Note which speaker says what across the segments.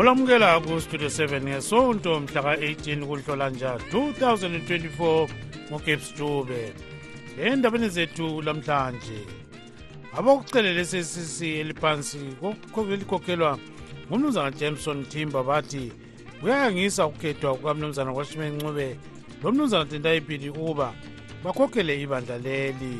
Speaker 1: olamukela kustudio 7 ngesonto mhla ka-18 kuhlolanja 2024 ngogabes dube endabeni zethu lamhlanje abakucelela esesisi eliphansi elikhokhelwa ngumnumzana jameson timber bathi kuyayangisa ukukhethwa kukamnumzana kwashime ncube lomnumzana tentayipili ukuba bakhokhele ibandla leli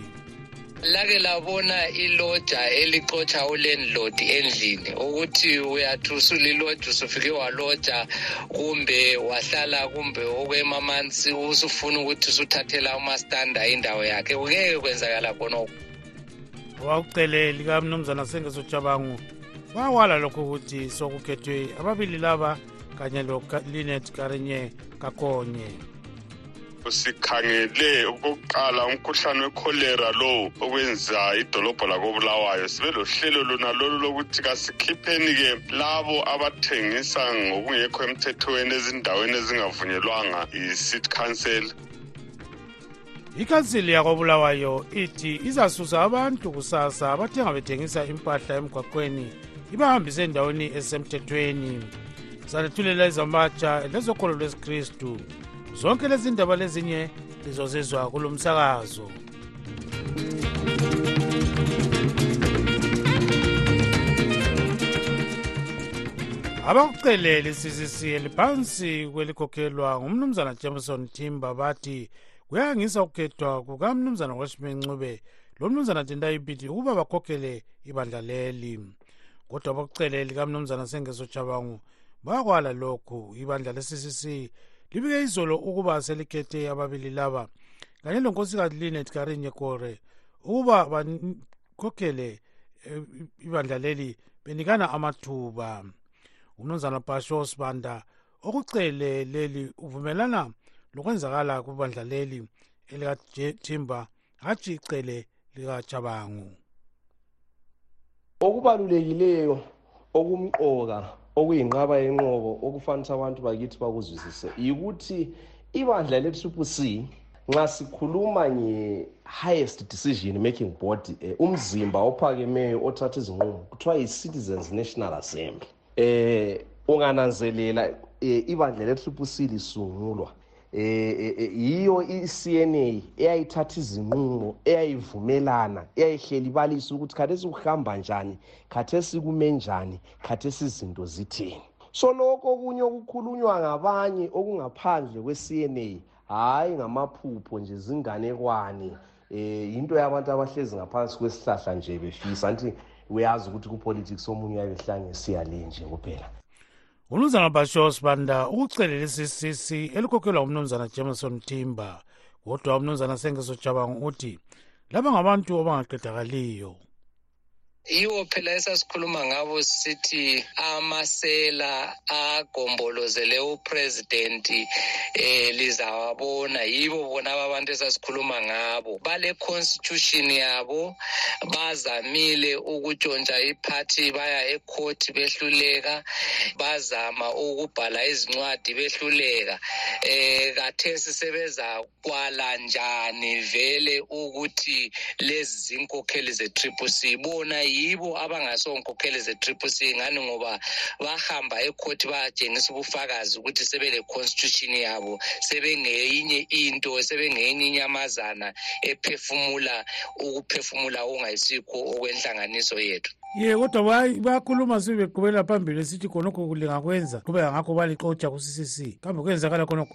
Speaker 2: lake labona iloja elixotsha ulandlord endlini. Ukuthi uyathi usuliloja usufike waloja kumbe wahlala kumbe okwemamansi usufuna ukuthi usuthathela umastanda indawo yakhe. Kungeke kwenzakala khonoko
Speaker 1: wakucele kamnumzana sengesojabangu wawala lokho ukuthi sokukhethwe ababili laba kanye lo-linet karinye kakonye
Speaker 3: sikhangele okokuqala umkhuhlane wekholera lo okwenza idolobho lakobulawayo. Sibe lohlelo lona lolu lokuthi kasikhipheni-ke labo abathengisa ngokungekho emthethweni ezindaweni ezingavunyelwanga i-city council.
Speaker 1: Ikhansili yakobulawayo ithi izasusa abantu kusasa abathenga bethengisa impahla emgwaqweni ibahambise endaweni ezisemthethweni. Zalethulela izamatsha lezokholo lwesikristu zonke lezi ndaba lezinye lizozizwa kulo msakazo. Abakucelela icccc eliphansi kwelikhokhelwa ngumnumzana jameson timber bathi kuyangisa ukukhethwa kukamnumzana washime ncube lo mnumzana tentayipiti ukuba bakhokhele ibandla leli kodwa abakucele likamnumzana sengesojabangu bakwala lokhu ibandla le-ccc libike izolo ukuba selikhethe ababili laba. Kanye lonkosikazi linet karinye kore ukuba bakhokhele ibandla leli benikana amathuba. Umnumzana basho sibanda okucele leli uvumelana lokwenzakala kubandla leli elikathimba hatshi icele likajabangu
Speaker 4: okubalulekileyo okumqoka okuyinqaba yenqobo okufanisa abantu bakithi bakuzwisise yikuthi ibandla le-triple c nxa sikhuluma nge-highest decision making body um umzimba ophakemeyo othatha izinqumo kuthiwa yi-citizens national assembly um ungananzelela um ibandla le-triple c lisungulwa. eh yiyo i-CNA eyayithatha izinqumo eyayivumelana eyayihleli ibalisa ukuthi khathesi kuhamba njani khathesi kume njani khathesi izinto zithini. So lokho okunye okukhulunywa ngabanye okungaphandle kwe-CNA hhayi ngamaphupho nje zinganekwane eh into yabantu abahlezi ngaphansi kwesihlahla nje befisa. Anti uyazi ukuthi kupolitics omunye uyabehlangesiya le nje kuphela.
Speaker 1: Umnumzana bashos banda ukucelela i-ccc elikhokhelwa umnumzana jameson timber kodwa umnumzana sengesojabango uthi laba ngabantu abangaqedakaliyo
Speaker 2: yiwo phela esasikhuluma ngabo sithi amasela agombolozele upresidenti eh lizawabona. Yibo bona abantu esasikhuluma ngabo. Bale constitution yabo bazamile ukutshontsha iphathi baya ecourt behluleka bazama ukubhala izincwadi behluleka. Eh kathesi sebezakwala njani vele ukuthi lezi zinkokheli ze-triple c? Bona yibo abangasonkokheli ze-triple c ngani ngoba bahamba ecourt bayatshengisa ubufakazi ukuthi sebele-constitution yabo sebengeyinye into sebengeyinye inyamazana ephefumula ukuphefumula okungayisikho okwenhlanganiso yethu.
Speaker 1: Ye kodwa bayakhuluma sibe beqhubela phambili sithi khonokho lingakwenza qhubeka ngakho balixotsha ku-ccc kambe kwenzakala khonokho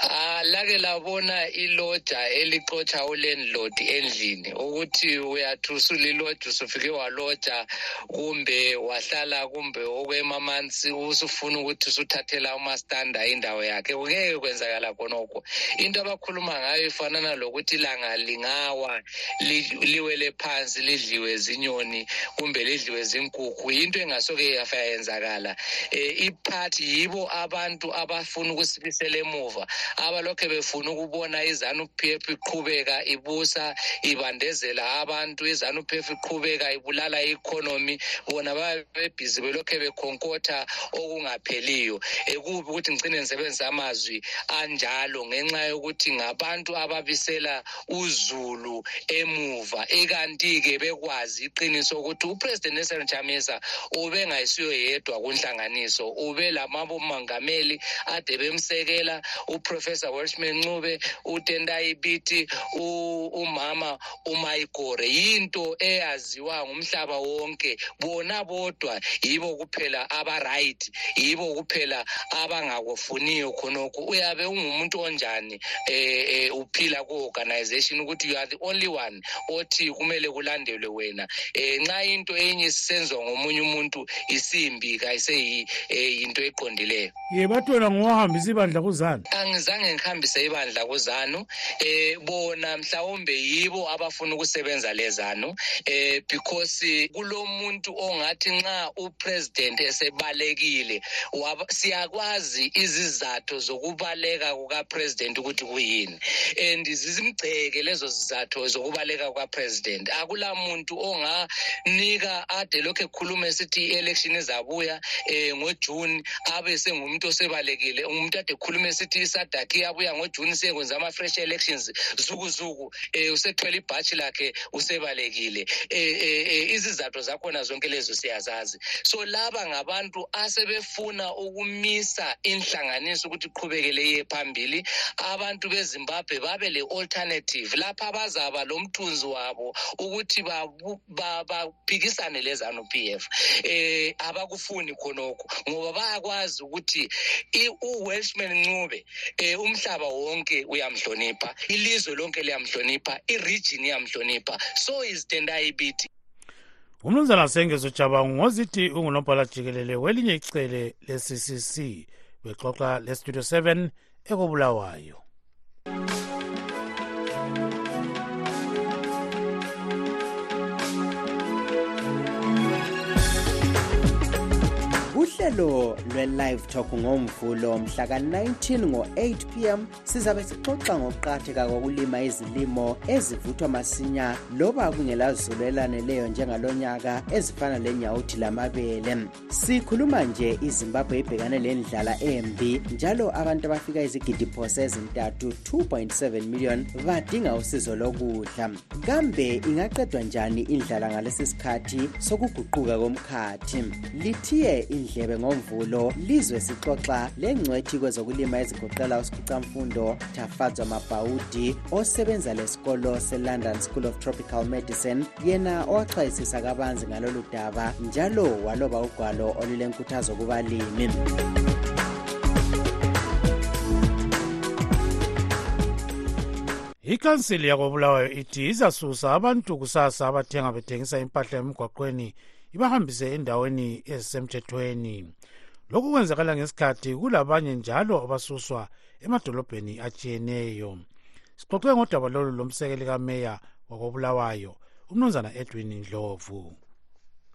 Speaker 2: Ah lake labona iloja elixotsha ulandlord endlini ukuthi uyathi usuliloja usufike waloja kumbe wahlala kumbe okwemamansi usufuna ukuthi usuthathela umastanda indawo yakhe. Kungeke kwenzakala khonokho. Into abakhuluma ngayo ifanana lokuthi ilanga lingawa li- liwele phansi lidliwe zinyoni kumbe lidliwe zinkukhu. Into engasoke yafa yenzakala um iphathi yibo abantu abafuna ukusibisela emuva. Abalokhu balokhe befuna ukubona izanu p f iqhubeka ibusa ibandezela abantu. Izanu p f iqhubeka ibulala i-economy. Bona babe bebhizi belokhe bekhonkotha okungapheliyo. Ekubi ukuthi ngicine ngisebenzisa amazwi anjalo ngenxa yokuthi ngabantu ababisela uzulu emuva. Ikanti-ke bekwazi iqiniso ukuthi upresident nelson chamisa ubengayisiyo yedwa kunhlanganiso. Ube lamabomongameli ade bemsekela uprofessor welshman ncube utendayi biti umama umayigore yinto eyaziwa ngumhlaba wonke. Bona bodwa yibo kuphela aba-right yibo kuphela abangakufuniyo khonokho. Uyabe ungumuntu onjani eh uphila ku-organization ukuthi you are the only one othi kumele kulandelwe wena? Eh nxa into enye isenzwa ngomunye umuntu isimbi kayiseyinto eqondileyo.
Speaker 1: Ye bathi wena ngowahambisa ibandla kuzanu
Speaker 2: angizange ngihambise ibandla kuzanu. Eh bona mhlawumbe yibo abafuna ukusebenza lezanu. Eh because kulomuntu ongathi nxa upresident esebalekile siyakwazi izizathu zokubaleka kukapresident ukuthi kuyini. And zizimgceke lezo zizathu zokubaleka kukapresident. Akula muntu onganika ade lokhu ekhuluma esithi i-election izabuya um ngojuni abe sengumuntu osebalekile umuntu ade ekhuluma esithi isadaki iyabuya ngojuni siyekwenza ama-fresh elections zukuzuku um usethwele ibhatshi lakhe usebalekile. Um izizathu zakhona zonke lezo siyazazi. So laba ngabantu asebefuna ukumisa inhlanganiso ukuthi iqhubekele iye phambili abantu bezimbabwe babe le-alternative lapha bazaba lo mthunzi wabo ukuthi baphikisane lezanu p f. Eh abakufuni khonokho ngoba bayakwazi ukuthi u-welshman ncube um umhlaba wonke uyamhlonipha ilizwe lonke liyamhlonipha iregion iyamhlonipha. So izitendayi bithi
Speaker 1: umnumzana sengezo jabangu ngozithi ungunobhala jikelele welinye icele le-ccc bexoxa lestudio 7 ekobulawayo.
Speaker 5: Uhlelo lwe-live talk ngomvulo mhla ka-19 ngo-8 pm sizabe sixoxa ngokuqatheka kokulima izilimo ezivuthwa masinya loba kungelazulu elaneleyo njengalo nyaka ezifana lenyawuthi lamabele. Sikhuluma nje izimbabwe ibhekane lendlala embi njalo abantu abafika izigidiphose ezintathu 2.7 million badinga usizo lokudla. Kambe ingaqedwa njani indlala ngalesi sikhathi sokuguquka komkhathi? Lithiye indlebe ngomvulo lizwe sixoxa lengcwethi kwezokulima ezigoqela usikhicamfundo tafadzwa mabhawudi osebenza lesikolo se-london school of tropical medicine. Yena owachwayisisa kabanzi ngalolu daba njalo waloba ugwalo olulenkuthazo kubalimi.
Speaker 1: Ikhansili yakobulawayo ithi izasusa abantu kusasa abathenga bethengisa impahla emgwaqweni ibahambise endaweni ezisemthethweni. Lokhu kwenzakala ngesikhathi kulabanye njalo abasuswa emadolobheni atshiyeneyo. Sixoxe ngodaba lolu lomsekeli kameya wakobulawayo umnumzana edwin ndlovu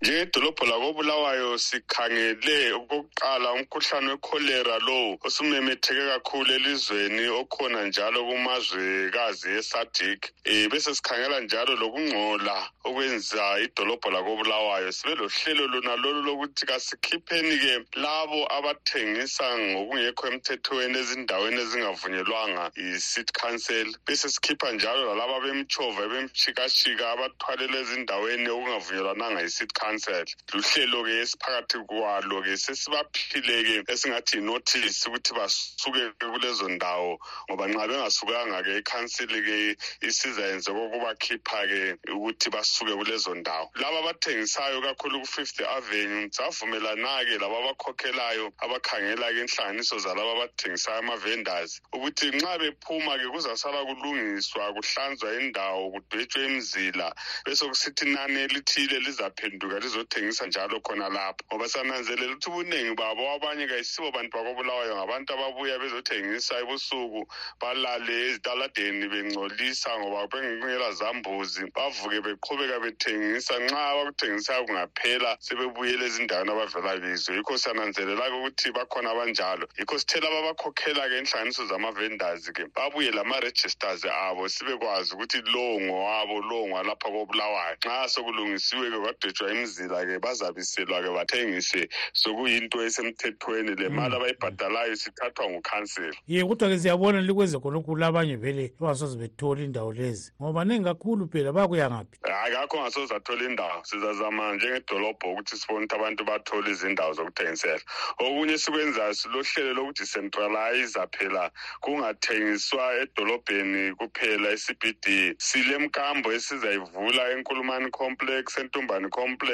Speaker 3: njengedolobho lakobulawayo sikhangele okokuqala umkhuhlane wekholera lo osumemetheke kakhulu elizweni okhona njalo kumazwekazi esadik. Um bese sikhangela njalo lokungcola okwenza idolobho lakobulawayo. Sibe lohlelo lona lolu lokuthi kasikhipheni-ke labo abathengisa ngokungekho emthethweni ezindaweni ezingavunyelwanga yi-city council. Bese sikhipha njalo lalaba bemtshova bemshikashika abathwalela ezindaweni okungavunyelwananga yi-city council council luhlelo ke esiphakathi kwalo ke sesibaphile ke esingathi notice ukuthi basuke kulezo ndawo ngoba nxa bengasukanga ke ikhansili ke isizayenze kokubakhipha ke ukuthi basuke kulezo ndawo. Laba abathengisayo kakhulu ku-fifth avenue savumelana ke laba abakhokhelayo abakhangela ke inhlanganiso zalaba abathengisayo ama-vendors ukuthi nxa bephuma ke kuzasala kulungiswa kuhlanzwa indawo kudwetshwe imizila besekusithi nani elithile lizaphenduka lizothengisa njalo khona lapho. Ngoba sananzelela ukuthi ubuningi babo abanye kayisibo bantu bakobulawayo ngabantu ababuya bezothengisa ebusuku balale ezitaladeni bengcolisa ngoba bengela zambuzi. Bavuke beqhubeka bethengisa nxa abakuthengisayo kungaphela sebebuyela ezindaweni abavela kizo. Yikho sananzelela-ke ukuthi bakhona abanjalo. Yikho sithela babakhokhela-ke inhlanganiso zama-vendors-ke babuye lama-registers abo sibekwazi ukuthi lowo ngowabo lowo ngwalapha kobulawayo. Nxa sokulungisiwe-ke kwadwetshwa imizila-ke bazabiselwa-ke bathengise sokuyinto esemthethweni. Le mali abayibhadalayo sithathwa ngukhansela
Speaker 1: ye kodwa-ke siyabona likwenze khonokhu abanye vele bangasoze bethola indawo lezi ngoba ningi kakhulu phela bakuya ngaphi?
Speaker 3: Hayi kakho ngasoze athola indawo. Sizazama njengedolobho ukuthi sibone ukuthi abantu bathole izindawo zokuthengisela. Okunye sikwenzayo silohlelo lokudecentralize phela kungathengiswa edolobheni kuphela e-cbd sile mkambo esizayivula enkulumani complex entumbani complex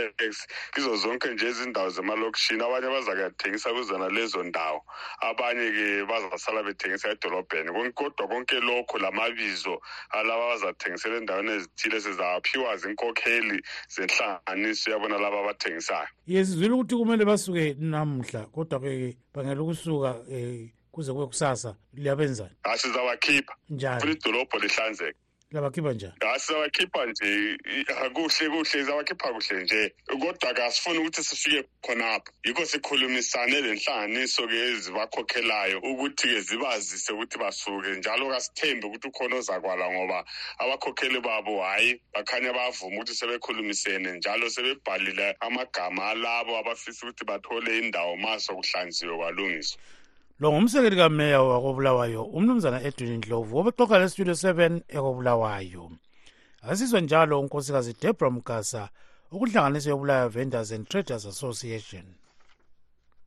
Speaker 3: kizo zonke nje izindawo zemalokishini abanye bazakuyathengisa kuzona lezo ndawo. Abanye-ke bazasala bethengisa edolobheni. Kodwa konke lokho lamabizo alaba bazathengisela endaweni ezithile sizawaphiwa zinkokheli zenhlanganiso yabona laba abathengisayo.
Speaker 1: Ye sizwile ukuthi kumele basuke namuhla kodwa-ke bangela ukusuka um kuze kube kusasa liyabenzani?
Speaker 3: Asizawakhipha funa
Speaker 1: njani?
Speaker 3: Idolobho lihlanzeke
Speaker 1: labakhipha njani?
Speaker 3: Asizawakhipha nje. I- kuhle kuhle sizawakhipha kuhle nje. Kodwa-ke asifuni ukuthi sifike khonapho. Yikho sikhulumisane le nhlanganiso-ke ezibakhokhelayo ukuthi-ke zibazise ukuthi basuke. Njalo kasithembi ukuthi ukhona ozakwala ngoba abakhokheli babo hhayi bakhanya bavuma ukuthi sebekhulumisene. Njalo sebebhalile amagama alabo abafisa ukuthi bathole indawo ma sokuhlanziwe kwalungiswa
Speaker 1: lo ngumsekeli kameya wakobulawayo umnumzana edwin ndlovu obexoxa lesitudio 7 ekobulawayo asizwe njalo unkosikazi debra mgasa okuhlanganiso yobulawayo vendors and traders association.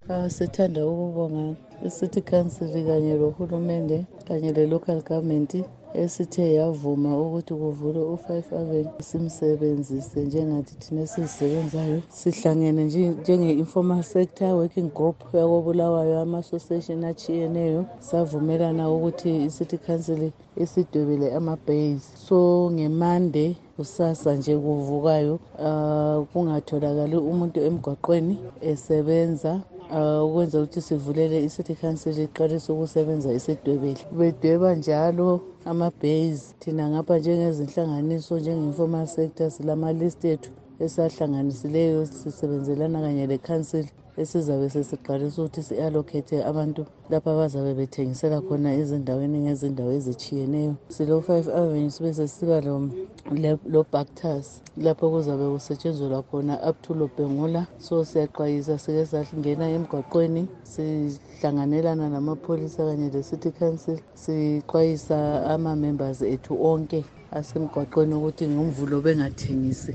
Speaker 6: Ah, sithanda ukubonga i-city council kanye lohulumende kanye le-local government esithe yavuma ukuthi kuvulwe u-five avenue simsebenzise njengathi thina esizisebenzayo sihlangene nje- njenge-informal sector working group yakobulawayo ama-association achiyeneyo savumelana ukuthi i-city council isidwebele ama-base. So ngemande kusasa nje kuvukayo uh, kungatholakali umuntu emgwaqweni esebenza uh, ukwenza ukuthi sivulele i-city council iqalise ukusebenza isidwebele. Bedweba njalo ama-base. Thina ngapha njengezinhlanganiso njenge-informal sector silama-list ethu esahlanganisileyo sisebenzelana kanye le-council esizabe sesiqalisa ukuthi si-allocate abantu lapho abazabe bethengisela khona ezindaweni ngezindawo ezitshiyeneyo. Silo-five avenue sibe sesiba lo- le- lo-bactus lapho kuzabe kusetshenzelwa khona up to lobhengula so siyaxwayisa sike sangena emgwaqweni sihlanganelana namapholisa kanye le-city council sixwayisa ama-members ethu onke asemgwaqweni ukuthi ngomvulo bengathengisi.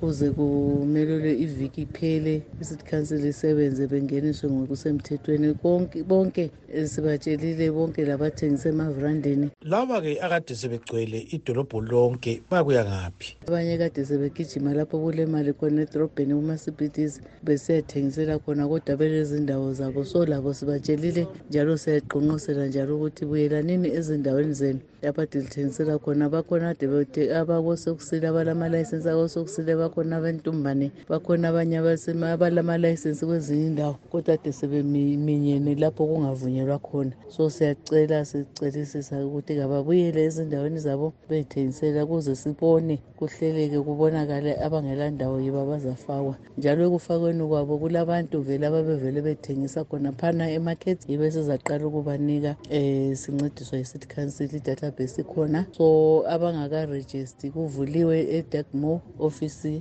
Speaker 6: Kuze kumelelwe iviki iphele i-city council isebenze bengeniswe ngokusemthethweni. Konke bonke eh, sibatshelile bonke labathengisa emavrandini
Speaker 1: laba-ke akade sebegcwele idolobho lonke bakuya ngaphi?
Speaker 6: Abanye kade sebegijima lapho kulemali khona edorobheni kuma-cbds besiyathengisela khona kodwa belezindawo zabo. So labo sibatshelile njalo siyaqonqosela njalo ukuthi buyelanini ezindaweni zenu. Lapho ade lithengisela khona bakhona ade bethe- abakosokusile abalama-layisensi akosokusile bakhona abentumbane bakhona abanye abasema- abalama-layisensi kwezinye indawo kodwa ade sebeminyene lapho kungavunyelwa khona. So siyacela sicelisisa ukuthi kababuyele ezindaweni zabo beyithengisela kuze sibone kuhleleke kubonakale abangela ndawo yibo abazafakwa. Njalo ekufakweni kwabo kulabantu vele ababevele bethengisa khona phana emarket yibo esizaqala ukubanika um sincediswa yi-city council idatabase ikhona so abangakarejisti kuvuliwe edagmo office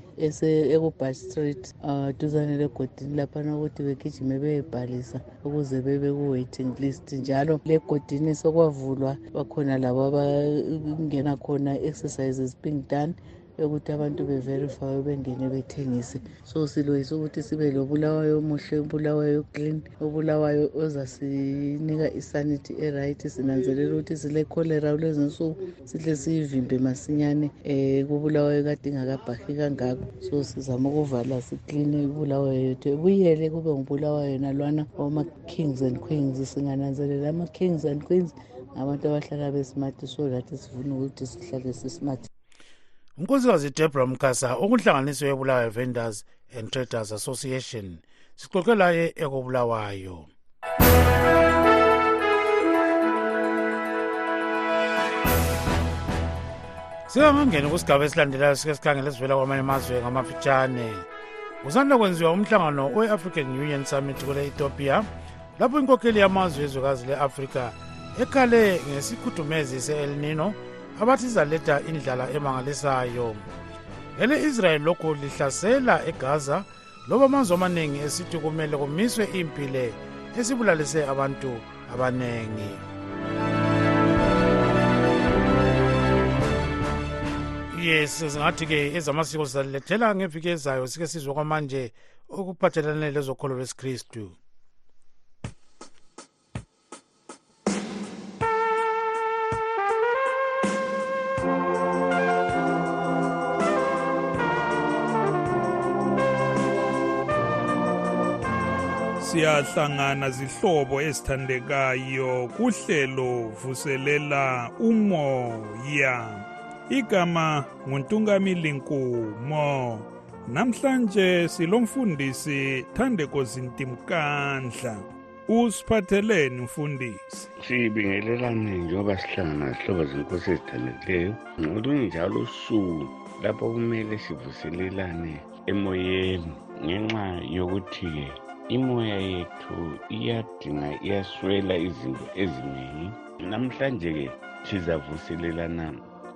Speaker 6: ekubush street um duzane legodini laphana ukuthi begijime beyebhalisa ukuze bebe ku-waiting list. Njalo legodini sokwavulwa bakhona labo abangena khona exercises being done yokuthi abantu beverifye bengene bethengise. So siloyisa ukuthi sibe lobulawayo omuhle obulawayo clean obulawayo ozasinika isanity eright. Sinanzelela ukuthi sile-cholera kulezi nsuku sihle siyivimbe masinyane um kubulawayo kade ingakabhahi kangako. So sizama ukuvala sikline ibulawayo yethu. Ebuyele kube ngubulawayo nalwana wama-kings and queens. Singananzelela ama-kings and queens ngabantu abahlala besimati so lathi sifuna ukuthi sihlale sismart
Speaker 1: unkosikazi debra mkasa okunhlanganiso yebulawayo vendors and traders association sixoxe laye ekobulawayo. Singangangeni kusigaba esilandelayo sike sikhangele esivela kwamanye amazwe ngamafitshane. Kusanda kwenziwa umhlangano we-african union summit kule-ethiopia lapho inkokheli yamazwe ezwekazi le-afrika ekhale ngesikhudumezi se-el nino abathi izaletha indlala emangalisayo. Ele-israyeli lokhu lihlasela egaza loba amazwe amaningi esithi kumele kumiswe impile esibulalise abantu abaningi yes singathi-ke ezamasiko sizalilethela ngeviki ezayo sike sizwe kwamanje okuphathelane lezokholo lwesikristu.
Speaker 7: Siyahlangana zihlobo ezithandekayo kuhlelo vuselela umoya. Igama nguntungamili nkumo namhlanje silomfundisi Thandeko Zintimkandla. Usiphatheleni mfundisi.
Speaker 8: Sibingelelane njengoba sihlangana sihlobo zenkosi ezithandekileyo ngolunye njalo usuku lapho kumele sivuselelane emoyeni ngenxa yokuthi-ke imoya yethu iyadinga iyaswela izinto eziningi. Namhlanje-ke sizavuselelana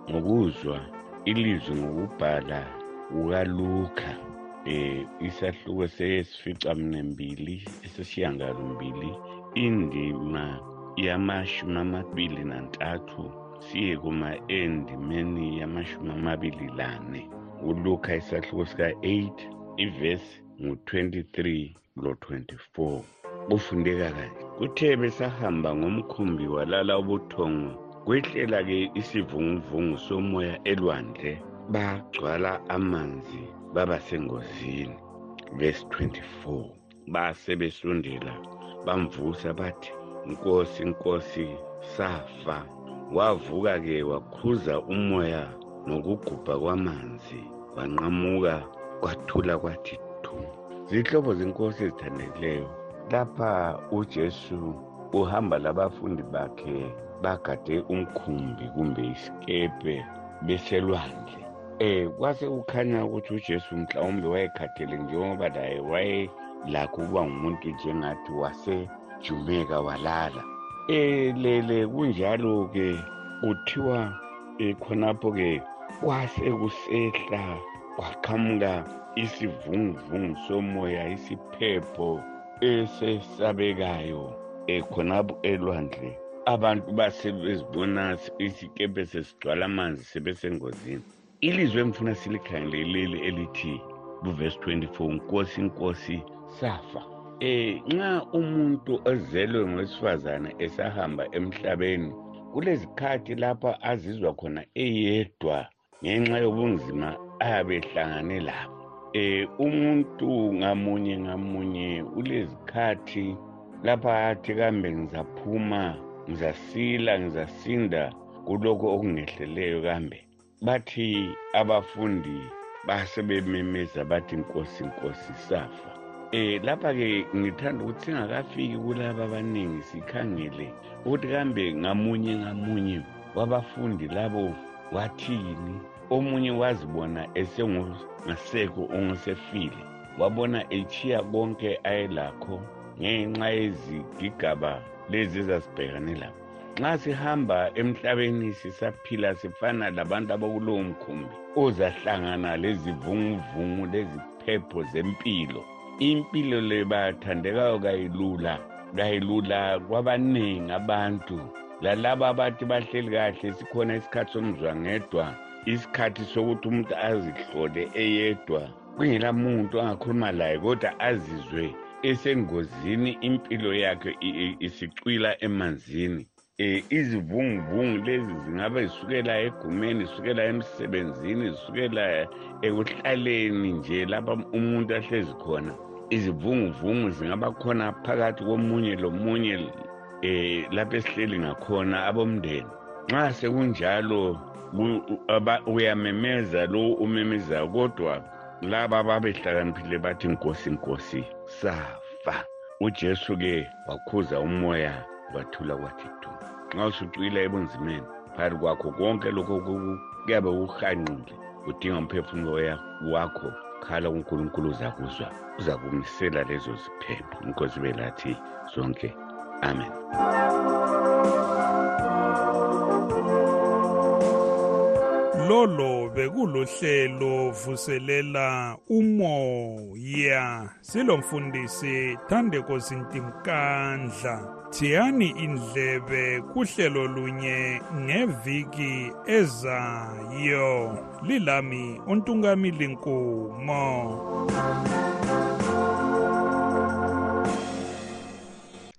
Speaker 8: ngokuzwa ilizwi ngokubhala kukaluka eh isahluko sesifica mnembili esesiyangalombili indima yamashumi amabili nantathu siye kuma endimeni yamashumi amabili lane uluka isahluko sika-8 ivesi ngu-23 lo-24 kufundeka kanje kuthe besahamba ngomkhumbi walala ubuthongo kwehlela-ke isivunguvungu somoya elwandle bagcwala amanzi baba sengozini verse 24 base besondela bamvusa bathi nkosi nkosi safa. Wavuka-ke wakhuza umoya nokugubha kwamanzi wanqamuka kwathula kwathi zihlobo zenkosi ezithandekileyo lapha ujesu uhamba labafundi bakhe bagade umkhumbi kumbe isikepe beselwandle. Eh kwase kukhanya ukuthi uJesu mhlawumbe wayekhathele njengoba laye wayelakho ukuba ngumuntu njengathi wasejumeka walala elele kunjalo-ke kuthiwa eh, khonapho-ke kwase kusehla kwaqhamuka isivunguvungu somoya isiphepho esesabekayo eh, khonapho elwandle. Abantu basebezibona isikepe sesigcwala amanzi sebesengozini. Ilizwi emfuna silikhangeleleli elithi kuvesi 24 nkosi nkosi safa. Eh nxa umuntu ozelwe ngowesifazane esahamba emhlabeni kulezikhathi lapha azizwa khona eyedwa ngenxa yobunzima ayabe ehlangane labo. Eh umuntu ngamunye ngamunye ulezikhathi lapha athi kambe ngizaphuma ngizasila ngizasinda kulokho okungehleleyo kambe. Bathi abafundi basebememeza bathi nkosi nkosi safa. Eh lapha ke ngithanda ukuthi singakafiki kulabo abaningi sikhangele ukuthi kambe ngamunye ngamunye wabafundi labo wathini. Omunye wazibona esengasekho ongesefile wabona echiya konke ayelakho ngenxa yezigigaba lezi ezasibhekane labo nxa sihamba emhlabeni sisaphila sifana labantu abakulowo mkhumbi ozahlangana lezivunguvungu leziphepho zempilo. Impilo le bathandekayo kayilula kayilula kwabaningi abantu. Lalaba abathi bahleli kahle sikhona isikhathi somzwangedwa isikhathi sokuthi umuntu azihlole eyedwa kungela muntu angakhuluma laye kodwa azizwe esengozini impilo yakhe isicwila emanzini. Eh izivunguvungu lezi zingabe zisukela egumeni zisukela emsebenzini zisukela ekuhlaleni nje lapha umuntu ahlezi khona. Izivunguvungu zingaba khona phakathi komunye lomunye eh lapho esihleli ngakhona abomndeni. Nxa sekunjalo uyamemeza lo umemezayo kodwa laba ababehlakaniphile bathi nkosi nkosi safa. Ujesu-ke wakhuza umoya wathula kwathi du nxa usucwila ebunzimeni phakathi kwakho konke lokho kuyabe kuhanqile udinga umphefumulo wakho khala kunkulunkulu uzakuzwa uzakumisela lezo ziphepho. Inkosi belathi zonke amen.
Speaker 7: Lolo bekulohlelo vuselela umoya. Silomfundisi thandeko sintimkandla thiyani indlebe kuhlelo lunye ngeviki ezayo. Lilami untungamili nkumo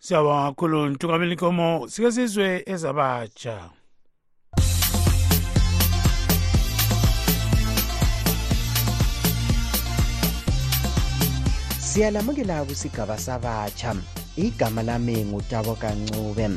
Speaker 1: siyabonga kakhulu ntungameli nkomo. Sike sizwe ezabatsha.
Speaker 5: Siyalamukela kusigaba sabatsha. Igama lami ngutabo kancube.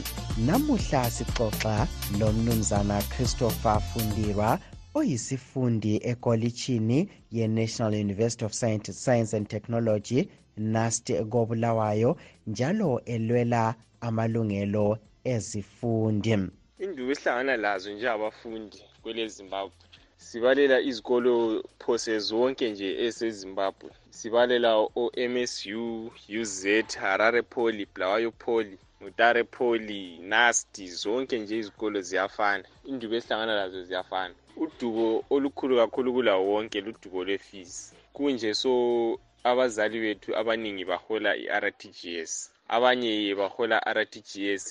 Speaker 5: Namuhla sixoxa lomnumzana christopher fundirwa oyisifundi ekolitshini ye-national university of science, science and technology nast kobulawayo njalo elwela amalungelo ezifundi.
Speaker 9: Indubo esihlangana lazo njengabafundi kwelezimbabwe sibalela izikolo phose zonke nje esezimbabwe. Sibalela o-msu uz harare poly blawayo poly mutare poly nasti zonke nje izikolo ziyafana. Indubo esihlangana lazo ziyafana. Udubo olukhulu kakhulu kulawo wonke ludubo lwefees. Kunje so abazali bethu abaningi bahola i-rtgs abanye bahola rtgs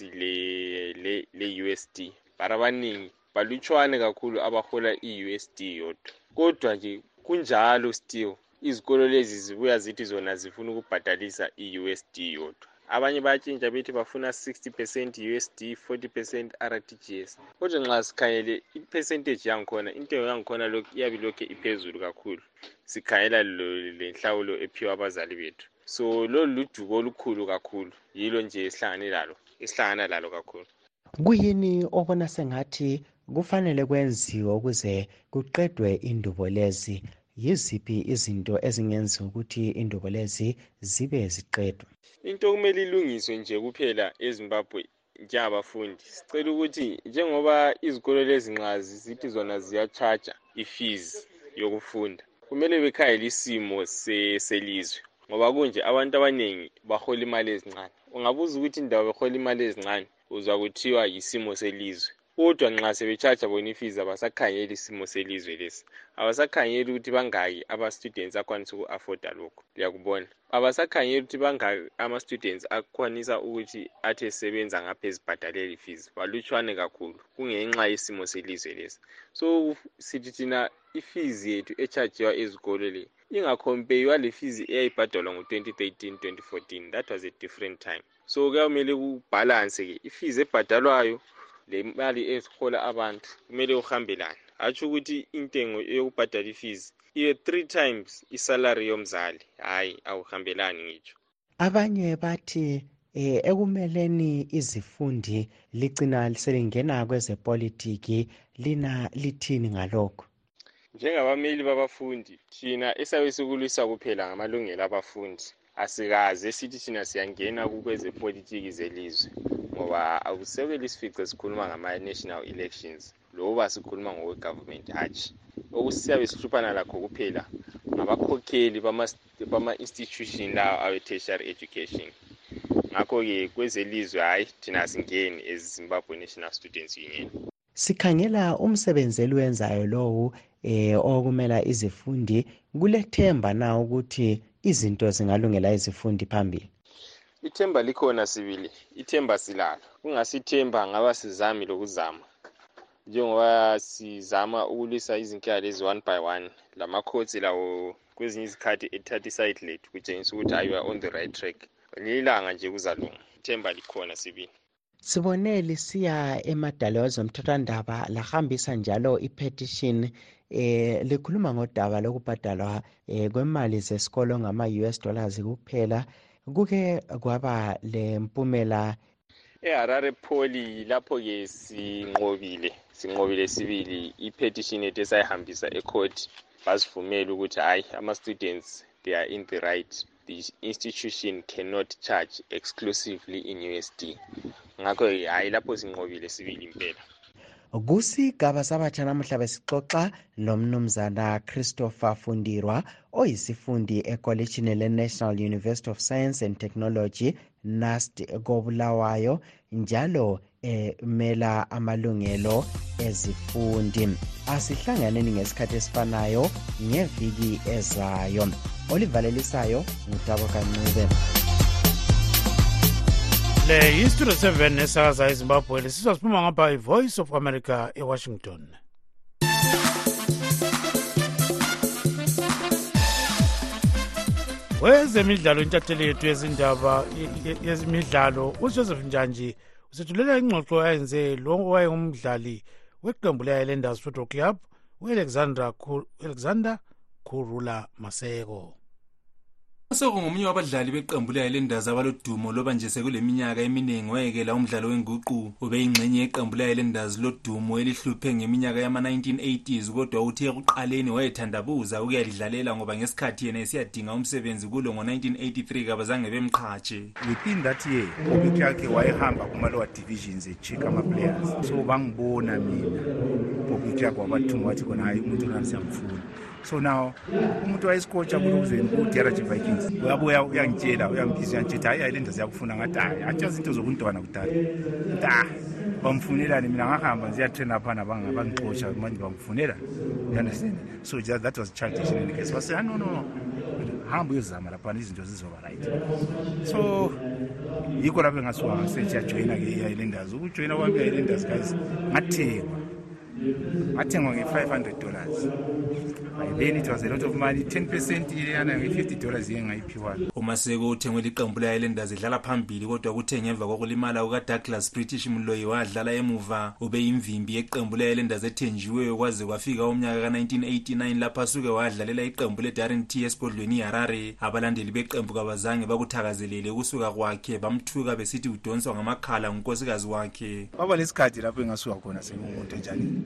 Speaker 9: le-usd le, le bara abaningi balutshwane kakhulu abahola i-usd yodwa. Kodwa nje kunjalo still izikolo lezi zibuya zithi zona zifuna ukubhadalisa i-usd yodwa. Abanye bayatshintsha bethi bafuna 60 percent usd 40 percent rtgs kodwa nxa sikhangele ipercentage yangikhona intengo yangikhona iyabe ilokhu iphezulu kakhulu. Sikhangela lenhlawulo ephiwa abazali bethu. So lolu ludubo olukhulu kakhulu yilo nje esihlangane lalo esihlangana lalo kakhulu.
Speaker 5: Kuyini obona sengathi kufanele kwenziwe ukuze kuqedwe indubo lezi. Yiziphi izinto ezingenziwa ukuthi indubo lezi zibe ziqedwe?
Speaker 9: Into okumele ilungiswe nje kuphela ezimbabwe njengabafundi. Sicela ukuthi njengoba izikolo lezi nxa zithi zona ziyatshaja ifees yokufunda kumele bekhayele isimo selizwe. Ngoba kunje abantu abaningi bahola imali ezincane. Ungabuza ukuthi indawo behola imali ezincane uzwa kuthiwa yisimo selizwe. Kodwa nxa sebetshaja bona ifees abasakhangeli isimo selizwe lesi. Abasakhangeli ukuthi bangaki ama-students akwanisa uku-afforda lokhu. Liyakubona abasakhangeli ukuthi bangaki ama-students akwanisa ukuthi athi esebenza ngapha ezibhadalela ifees. Balutshwane kakhulu kungenxa yesimo selizwe lesi. So sithi thina ifees yethu echajiwa ezikolo le ingakhompeywa le fees eyayibhadalwa ngo-2013 2014 that was a different time. So kuyamele kubhalanse-ke ifees ebhadalwayo le mali ezihola abantu kumele uhambelane. Hatsho ukuthi intengo yokubhadala ifees iye three times isalary yomzali. Hhayi awuhambelani ngitsho
Speaker 5: abanye bathi eh ekumeleni izifundi ligcina selingena kwezepolitiki lina lithini ngalokho?
Speaker 9: Njengabameli babafundi thina esabe sikulwisa kuphela ngamalungelo abafundi. Asikaze sithi thina siyangena kukwezepolitiki zelizwe ngoba akusekeli isifice sikhuluma ngama-national elections loba sikhuluma ngokwe-government hatshi. Okusiyabe sihluphana lakho kuphela ngabakhokheli bama-institution lawo awe-tertiary education. Ngakho-ke kwezelizwe hhayi thina asingeni ezimbabwe national students union.
Speaker 5: Sikhangela umsebenzi eliwenzayo lowu eh okumela izifundi kulethemba na ukuthi izinto zingalungela izifundi phambili?
Speaker 9: Ithemba likhona sibili. Ithemba silalo. Kungasithemba ngaba sizami lokuzama. Njengoba sizama ukulwisa izinkinga lezi one by one lamakhotsi lawo kwezinye izikhathi ethatha iside lethu kutshengisa ukuthi ayiwa on the right track. Lilanga nje kuzalunga. Ithemba likhona sibili.
Speaker 5: Sibone lisiya emadala wezomthethwandaba lahambisa njalo ipetition eh likhuluma ngodaba lokubhadalwa eh, kwemali zesikolo ngama-us dollars kuphela. Kuke kwaba lempumela
Speaker 9: eharare poli lapho-ke sinqobile sinqobile sibili. I-petition yethu esayihambisa ecourt basivumela ukuthi hhayi ama-students they are in the right. The institution cannot charge exclusively in usd ngakho-ke hhayi lapho sinqobile sibili impela.
Speaker 5: Kusigaba sabatsha namuhla besixoxa lomnumzana christopher fundirwa oyisifundi ekolitshini le-national university of science and technology nast kobulawayo njalo emela amalungelo ezifundi. Asihlanganeni ngesikhathi esifanayo ngeviki ezayo. Olivalelisayo ngutabo kancube.
Speaker 1: Le yistudio 7 esakaza ezimbabwe lesizwa siphuma ngapha i-voice of america ewashington. Wezemidlalo intatheli yethu yezindaba yezimidlalo ujoseph njanji usethulela ingxoxo ayenze lo owayengumdlali weqembu le-islanders football club u-alexander kurula maseko
Speaker 10: sekungomunye wabadlali beqembu le-highlanders abalodumo loba nje sekuleminyaka eminingi wayekela umdlalo wenguqu ubeyingxenye yeqembu le-highlanders lodumo elihluphe ngeminyaka yama-1980s kodwa uthe ekuqaleni wayethandabuza ukuyalidlalela ngoba ngesikhathi yena esiyadinga umsebenzi kulo ngo-1983 kabazange bemqhatshe.
Speaker 11: Within that year obik yakhe wayehamba kuma-lower divisions echika ama-players. So bangibona mina bobik yakhe wabathuma wathi khona hayi umuntu onani siyamfuna. So now umuntu wayesikotsha kulokuzeni ku-drg vikings. Uyabuya uyangitshela uyangibhiza uyangitshethi hayi ayilenda ziyakufuna ngathi hayi atsha zinto zokuntwana kudala. Nta bamfunelani mina ngahamba ziyatraina phana bangixotsha manje bamfunela you understand? So just, that was childish in any case. Base ah, no no hamba uyozama laphana izinto zizoba right. So yikho lapho engasuka ngasetshiyajoyina-ke i-islanders ukujoyina kwami i-islanders guys ngathengwa ngathengwa nge-five hundred dollars. By then it was a lot of money. 10 percent iyana nge-50 dollars iye ngayiphiwayo
Speaker 10: umaseko uthengwe liqembu le-islanders idlala phambili kodwa kuthe ngemva kokulimala kukadouglas british mloyi wadlala emuva. Ube yimvimbi yeqembu le-islanders ethenjiweyo kwaze kwafika umnyaka ka-1989 lapho asuke wadlalela iqembu le-darren t esigodlweni iharare. Abalandeli beqembu kabazange bakuthakazelele ukusuka kwakhe bamthuka besithi udonswa ngamakhala ngunkosikazi wakhe.
Speaker 11: Baba lesikhathi lapho engasuka khona sengumuntu enjani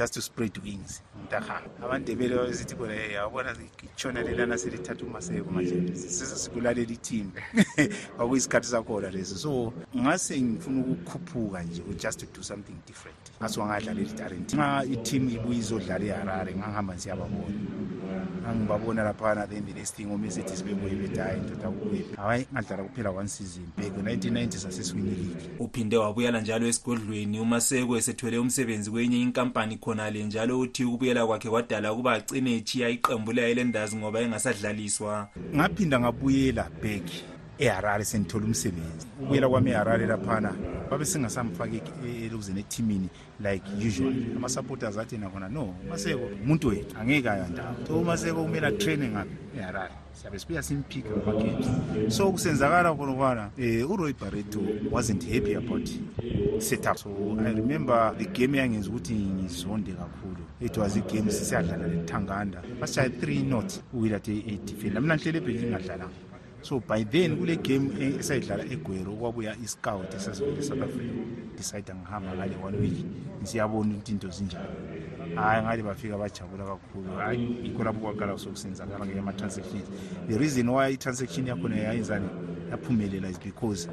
Speaker 11: just to spread wings. Mntahamba abandebele babesithi khona hey yabona itshona lelana selithatha umaseko manje sikulalela ithimba kwakuyisikhathi sakhona lesi so ngase ngifuna ukukhuphuka nje just to do something different. Ngase wangadlalela itarent nxa iteam ibuye izodlala iharare ngangihamba siyababona angibabona laphana then the next thing omesithi sibebuye bethi hayi ndoda kubephi hayi ngadlala kuphela one season. Back 1990 sasesiwini league.
Speaker 10: Uphinde wabuyela njalo esigodlweni. Umaseko esethwele umsebenzi kwenye inkampani khonale njalo uthi ukubuyela kwakhe kwadala ukuba agcine echiya iqembu le-islanders ngoba engasadlaliswa.
Speaker 11: Ngaphinda ngabuyela back. Eharare sengithola umsebenzi. Ukuyela kwami eharare laphana babe singasamfaki elokuzeni ethimini like usual. Ama-supporters athi nakhona no umaseko umuntu wethu angeke ayandawo so umaseko kumele atraine ngaphi eharare. Siyabe sibuya simphike ngama-games so kusenzakala khonokwana um uroy barreto wasn't happy about setup. So i remember the game eyangenza ukuthi ngizonde kakhulu. It was igame sisiyadlala lethanganda. Basishaye three not. Uwilate edifenda mina nhlele ebhenki ngingadlalanga so by then kule game esayidlala egwero kwabuya iscout esasivele esouth africa. Decide ngihamba ngale one week. Siyabona ukuthi into zinjani hayi ngale bafika bajabula kakhulu. Hayi yikho lapho kwaqala sokusenzakala-ke ama-transactions the reason why i-transaction yakhona yayenzani? Yaphumelela is because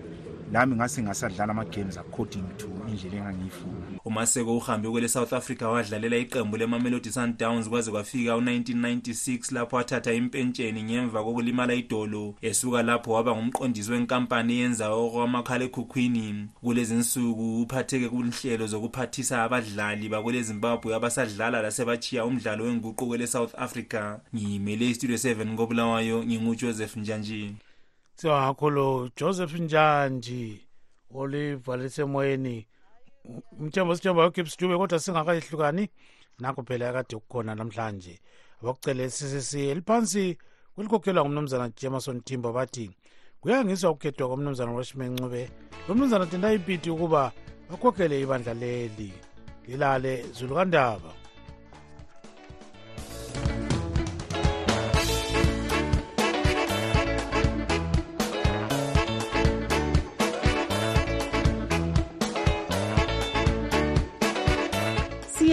Speaker 11: nami ngase ngasadlala ama-games according to indlela engangiyifuna.
Speaker 10: Umaseko uhambe kwele south africa wadlalela iqembu lemamelodi sundowns kwaze kwafika u-1996 lapho wathatha impentsheni ngemva kokulimala idolo esuka lapho waba ngumqondisi wenkampani eyenza okwamakhalekhukhwini kulezi nsuku uphatheke kunhlelo zokuphathisa abadlali bakwele zimbabwe abasadlala lasebachiya umdlalo wenguqu kwele south africa. Ngiyimele istudio 7 kobulawayo ngingujoseph njanjini
Speaker 1: singakakhulu joseph njanji olivalise emoyeni umthembo sithemba yogibbs dube kodwa singakayehlukani nakho phela akade kukhona namhlanje. Abakucele ccc eliphansi kulikhokhelwa ngumnumzana jemason timbo bathi kuyangiswa ukukhethwa komnumzana roshman ncube. Lo mnumzana tenda ipiti ukuba bakhokhele ibandla leli. Lilale zulukandaba